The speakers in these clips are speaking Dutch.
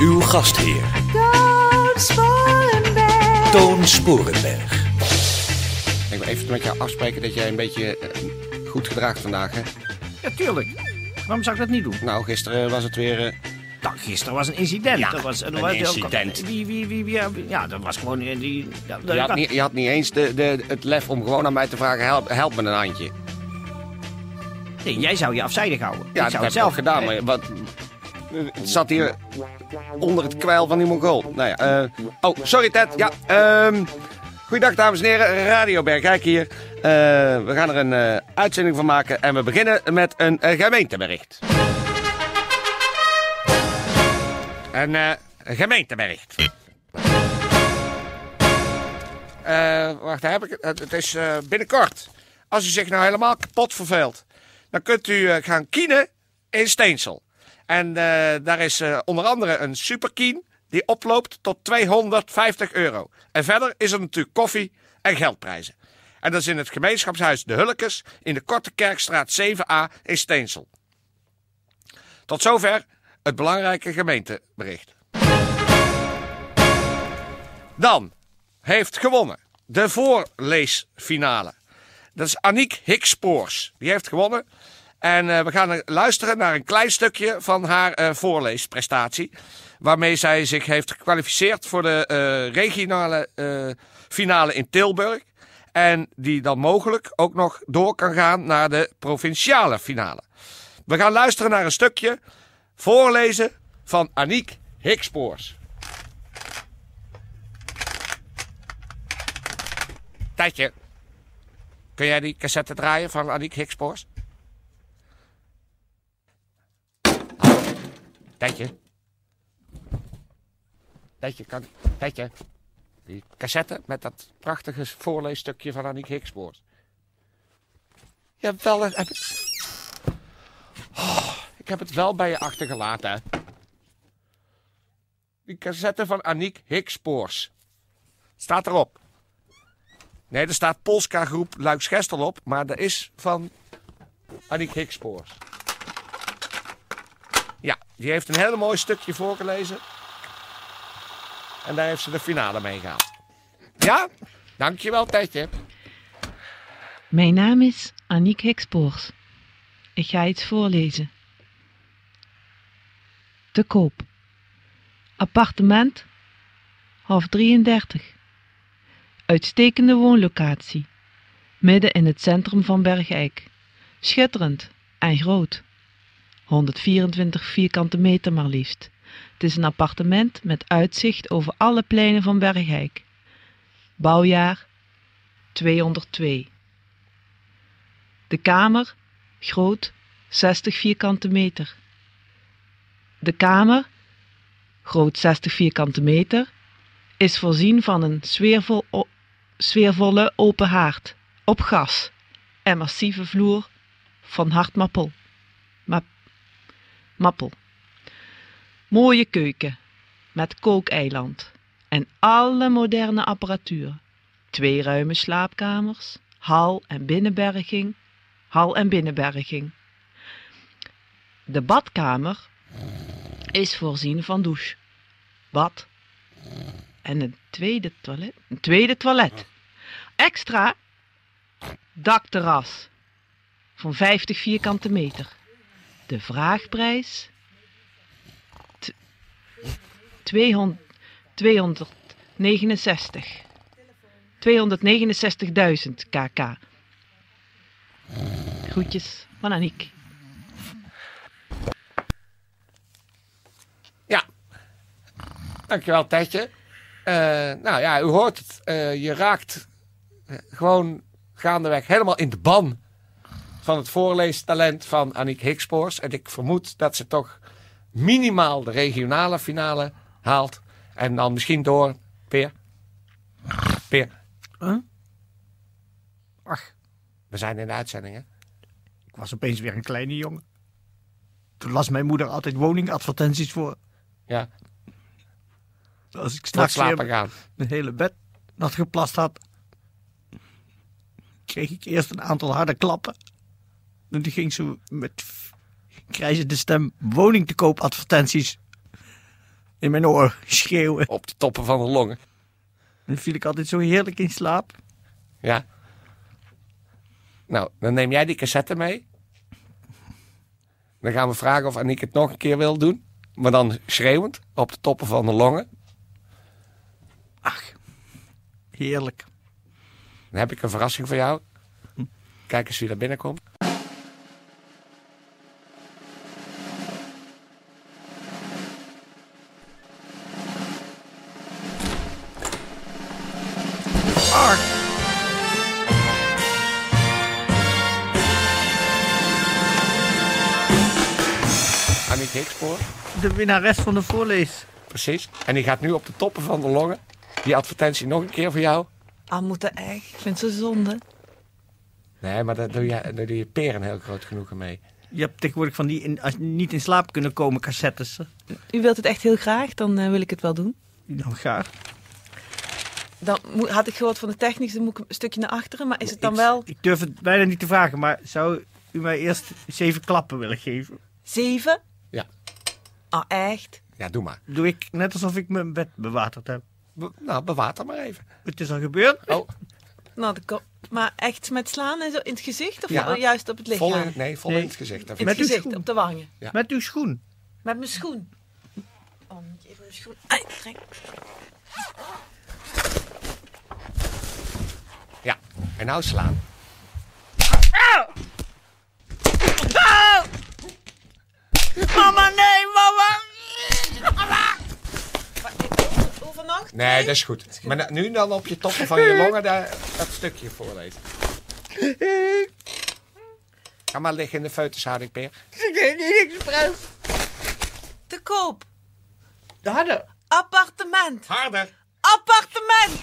Uw gastheer, Toon Sporenberg. Toon Sporenberg. Ik wil even met jou afspreken dat jij een beetje eh, goed gedraagt vandaag, hè? Ja, tuurlijk. Waarom zou ik dat niet doen? Nou, gisteren was het weer... eh, Nou, gisteren was een incident. Ja, dat was, dat een was incident. Wie, wie, wie, wie, ja, ja, dat was gewoon... eh, Die, je, had niet, je had niet eens de, de, het lef om gewoon aan mij te vragen, help, help me een handje. Nee, jij zou je afzijdig houden. Ja, ik dat zou heb het zelf ik ook gedaan, maar wat... Het zat hier onder het kwijl van die Mongool. Nou ja, eh, oh, sorry Ted. Ja, ehm goeiedag dames en heren. Radio Bergijk hier. Eh, we gaan er een eh, uitzending van maken en we beginnen met een gemeentebericht. Een gemeentebericht. Wacht, daar heb ik het. Het- is binnenkort. Als u zich nou helemaal kapot verveelt, dan kunt u gaan kienen in Steensel. En eh, daar is eh, onder andere een superkien die oploopt tot 250 euro. En verder is er natuurlijk koffie en geldprijzen. En dat is in het gemeenschapshuis De Hulkes in de Korte Kerkstraat 7a in Steensel. Tot zover het belangrijke gemeentebericht. Dan heeft gewonnen de voorleesfinale. Dat is Aniek Hickspoors. Die heeft gewonnen. En eh, we gaan luisteren naar een klein stukje van haar eh, voorleesprestatie. Waarmee zij zich heeft gekwalificeerd voor de eh, regionale finale in Tilburg. En die dan mogelijk ook nog door kan gaan naar de provinciale finale. We gaan luisteren naar een stukje voorlezen van Aniek Hickspoors. Tijdje. Kun jij die cassette draaien van Aniek Hickspoors? Tijdje. Tijdje, kan... Tijdje. Die cassette met dat prachtige voorleesstukje van Aniek Hickspoors. Jawel, dat heb ik... Oh, ik heb het wel bij je achtergelaten. Die cassette van Aniek Hickspoors. Staat erop. Nee, er staat Polska Groep Luiksgestel op, maar dat is van Aniek Hickspoors. Ja, die heeft een heel mooi stukje voorgelezen. En daar heeft ze de finale mee gehaald. Ja, dankjewel Tetje. Mijn naam is Aniek Hikspoors. Ik ga iets voorlezen. Te koop. Appartement, half 33. Uitstekende woonlocatie. Midden in het centrum van Bergijk. Schitterend en groot. 124 vierkante meter maar liefst. Het is een appartement met uitzicht over alle pleinen van Bergijk. Bouwjaar 202. De kamer, groot, 60 vierkante meter. De kamer, groot 60 vierkante meter, is voorzien van een sfeervol, sfeervolle open haard op gas en massieve vloer van hard mappel. Ma- mappel. Mooie keuken met kookeiland en alle moderne apparatuur. Twee ruime slaapkamers, hal en binnenberging, hal en binnenberging. De badkamer is voorzien van douche, bad en een tweede toilet. Een tweede toilet. Extra dakterras van 50 vierkante meter. De vraagprijs t- 200 269. 269.000 kk. Groetjes van Aniek. Ja, dankjewel Tetje. Eh, nou ja, u hoort het. Eh, je raakt gewoon gaandeweg helemaal in de ban van het voorleestalent van Aniek Hikspoors. En ik vermoed dat ze toch minimaal de regionale finale haalt. En dan misschien door Peer. Peer, Ach, we zijn in de uitzending, hè? ik was opeens weer een kleine jongen. Toen las mijn moeder altijd woningadvertenties voor. Ja, Als ik s'nachts slapen gaan. mijn hele bed nat geplast had, kreeg ik eerst een aantal harde klappen. En toen ging ze met krijzende stem woning te koop advertenties in mijn oor schreeuwen. Op de toppen van de longen. Dan viel ik altijd zo heerlijk in slaap. Ja. Nou, dan neem jij die cassette mee. Dan gaan we vragen of Aniek het nog een keer wil doen. Maar dan schreeuwend, op de toppen van de longen. Ach, heerlijk. Dan heb ik een verrassing voor jou. Kijk eens wie er binnenkomt. De winnares van de voorlees. precies. En die gaat nu op de toppen van de longen. Die advertentie nog een keer voor jou. Ah, moet dat echt? Ik vind zo zonde. Nee, maar daar doe je, daar doe je peren heel groot genoegen mee. Je hebt tegenwoordig van die in, als niet in slaap kunnen komen cassettes. U wilt het echt heel graag, dan eh, wil ik het wel doen. Nou, graag. Dan moet- had ik gehoord van de technisch, dan moet ik een stukje naar achteren. Maar is het dan Ik- wel Ik durf het bijna niet te vragen, maar zou u mij eerst zeven klappen willen geven? zeven? Ah, echt? Ja, doe maar. Doe ik net alsof ik mijn bed bewaterd heb. Be- nou, bewater maar even. Het is al gebeurd. Oh, Nou, de kop. Maar echt met slaan en zo in het gezicht? Of Ja. juist op het lichaam? vol in, nee, vol Nee. in het gezicht. In het Met uw gezicht, schoen. op de wangen. Ja. Met uw schoen. Met mijn schoen. Oh, moet je even mijn schoen... Ai, trek. ik- Ja, en nou slaan. Mama, nee, mama! Nee, dat is goed. Maar nu dan op je toppen van je longen daar, dat stukje voorlezen. Ga maar liggen in de feutushouding, Peer. Te koop. De harde. Appartement. Harder. Appartement.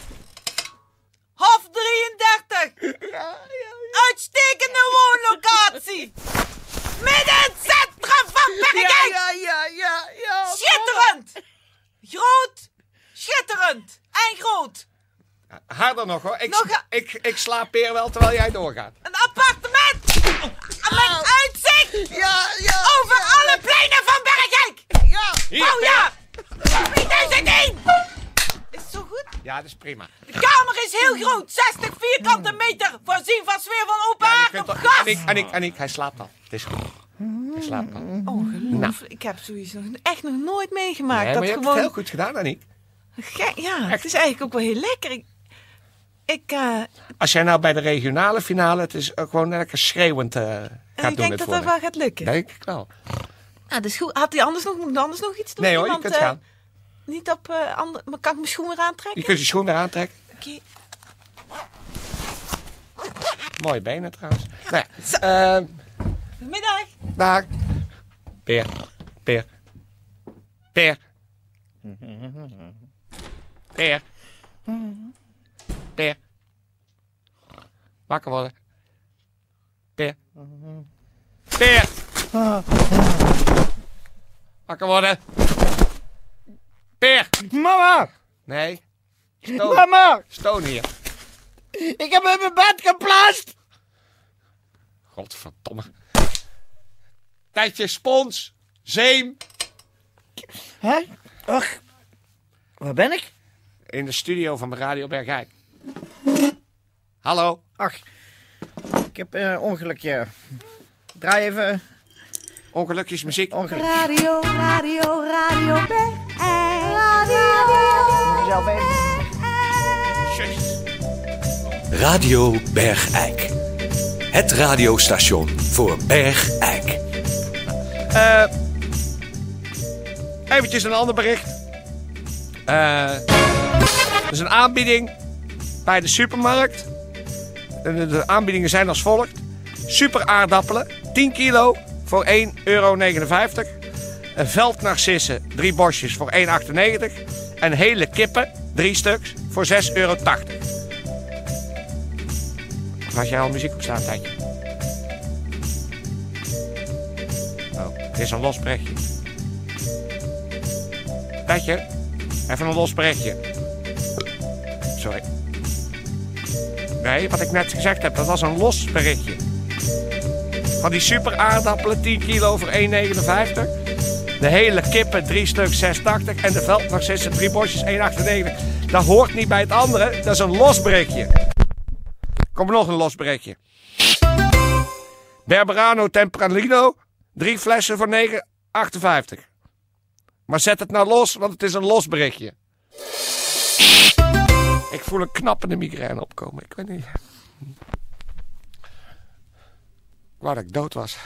Hof 33. Uitstekende woonlocatie. Midden in het centrum van ja, ja, ja, ja. Schitterend. Groot. Schitterend. En groot. Harder nog hoor. Ik, Nog ik, ik sla Peer wel terwijl jij doorgaat. Een appartement. Met uitzicht. Ja, ja. Over alle pleinen van Bergijk. Ja. Hier, Oh ja. 3001. Is het zo goed? Ja, dat is prima. De kamer is heel groot. 60 vierkante meter. Voorzien van sfeer van open Ja, je haard kunt op toch- gas. Aniek, Aniek, Aniek, hij slaapt al. Het is goed. Hij slaapt al. Ongelooflijk. Ik heb zoiets nog, echt nog nooit meegemaakt. Nee, dat maar je hebt het heel goed gedaan, Aniek. Gek, ja, het is eigenlijk ook wel heel lekker. Ik, ik, eh, Als jij nou bij de regionale finale, het is gewoon lekker schreeuwend eh gaat ik doen denk het dat dat wel gaat lukken. Denk ik wel. Nou, dat is goed. Had hij anders nog, moet ik anders nog iets doen? Nee hoor, je Iemand, kunt eh, gaan. Niet op maar kan ik mijn schoen weer aantrekken? Je kunt je schoen weer aantrekken. Oké. Mooie benen trouwens. Nou ja, eh, Middag. daar. Peer. Peer. Peer. Peer. Peer. Wakker worden. Peer. Peer. Wakker worden. Peer. Mama, Nee. Stoon. mama. Stoon hier. Ik heb in mijn bed geplaatst. Godverdomme. Tijdje spons. Zeem. Hè? Ach, waar ben ik? In de studio van Radio Bergijk. Hallo. Ach, ik heb een ongelukje. Draai even Ongelukjes muziek. ongeluk. Radio, radio, radio Bergijk. Radio. Even. Shush. Radio Bergijk. Het radiostation voor Bergijk. Eventjes een ander bericht. Eh, is een aanbieding bij de supermarkt. De, aanbiedingen zijn als volgt. super aardappelen, 10 kilo voor 1,59 euro. Een veldnarcissen, drie bosjes voor 1,98. En hele kippen, drie stuks, voor 6,80 euro. Jij al muziek op staan, tijdje? Oh, het is een los berichtje. Tijdje, even een los berichtje. Nee, wat ik net gezegd heb, dat was een los berichtje. Van die super aardappelen, 10 kilo voor 1,59. De hele kippen, drie stuk 6,80. En de veldnarcissen, drie bosjes, 1,98. Dat hoort niet bij het andere, dat is een los berichtje. Kom nog een los berichtje. Berberano Tempranillo, drie flessen voor 9,58. Maar zet het nou los, want het is een los berichtje. Ik voel een knappende migraine opkomen. Ik weet niet. Dat ik dood was.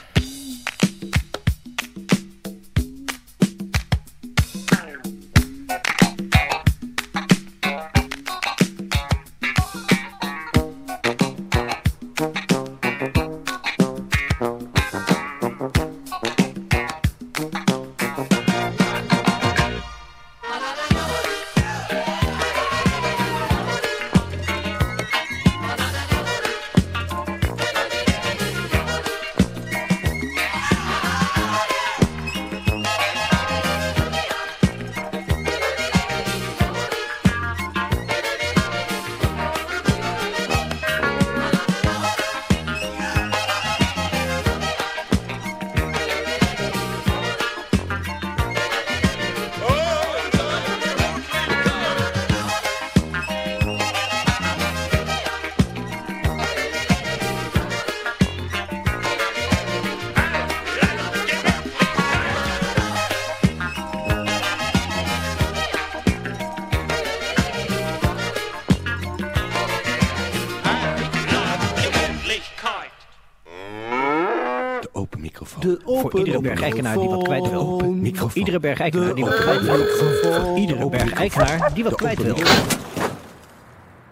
Voor iedere bergijkenaar die wat kwijt wil. Voor iedere bergijkenaar die wat kwijt wil. Voor iedere bergijkenaar die wat kwijt wil.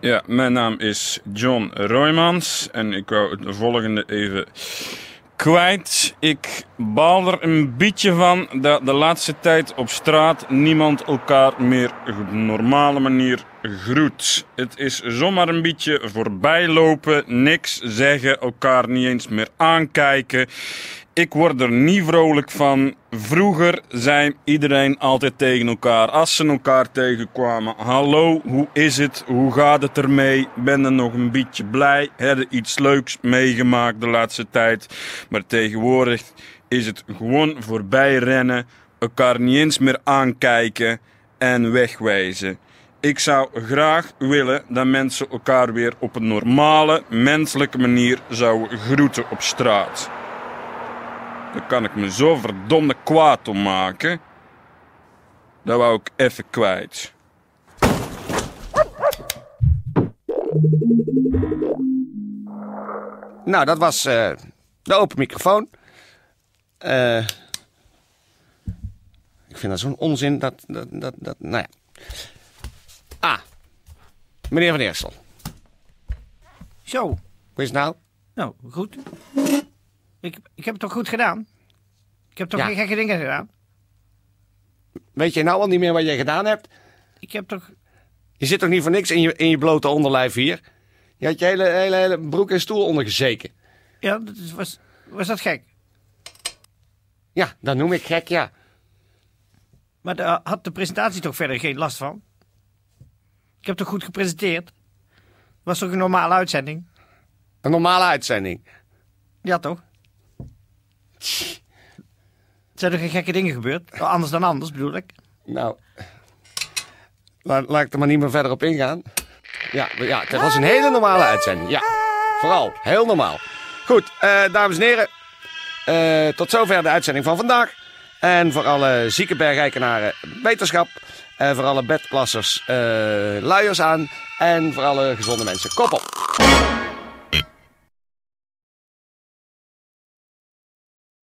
Ja, mijn naam is John Roymans en ik wou het volgende even kwijt. Ik baal er een beetje van dat de laatste tijd op straat niemand elkaar meer op een normale manier groet. Het is zomaar een beetje voorbijlopen, niks zeggen, elkaar niet eens meer aankijken. Ik word er niet vrolijk van. Vroeger zei iedereen altijd tegen elkaar, als ze elkaar tegenkwamen: Hallo, hoe is het? Hoe gaat het ermee? Ben er nog een beetje blij? Heb je iets leuks meegemaakt de laatste tijd? Maar tegenwoordig is het gewoon voorbij rennen, elkaar niet eens meer aankijken en wegwijzen. Ik zou graag willen dat mensen elkaar weer op een normale, menselijke manier zouden groeten op straat. Daar kan ik me zo verdomde kwaad om maken. Dat wou ik even kwijt. Nou, dat was eh, de open microfoon. Eh, ik vind dat zo'n onzin dat, dat, dat, dat... Nou ja. Meneer Van Eersel. Zo, Hoe is het nou? nou goed. Ik, ik heb het toch goed gedaan? Ik heb toch Ja. geen gekke dingen gedaan? Weet je nou al niet meer wat je gedaan hebt? Ik heb toch... Je zit toch niet voor niks in je, in je blote onderlijf hier? Je had je hele, hele, hele broek en stoel ondergezeken. Ja, dat is- was, was dat gek? Ja, dat noem ik gek, ja. Maar daar had de presentatie toch verder geen last van? Ik heb toch goed gepresenteerd? Was toch een normale uitzending? Een normale uitzending. Ja, toch? Zijn er geen gekke dingen gebeurd? Anders dan anders, bedoel ik. Nou, laat, laat ik er maar niet meer verder op ingaan. Ja, ja, het was een hele normale uitzending. Ja, vooral. Heel normaal. Goed, eh, dames en heren. eh, tot zover de uitzending van vandaag. En voor alle zieke bergijkenaren wetenschap. En voor alle bedplassers eh luiers aan. En voor alle gezonde mensen kop op.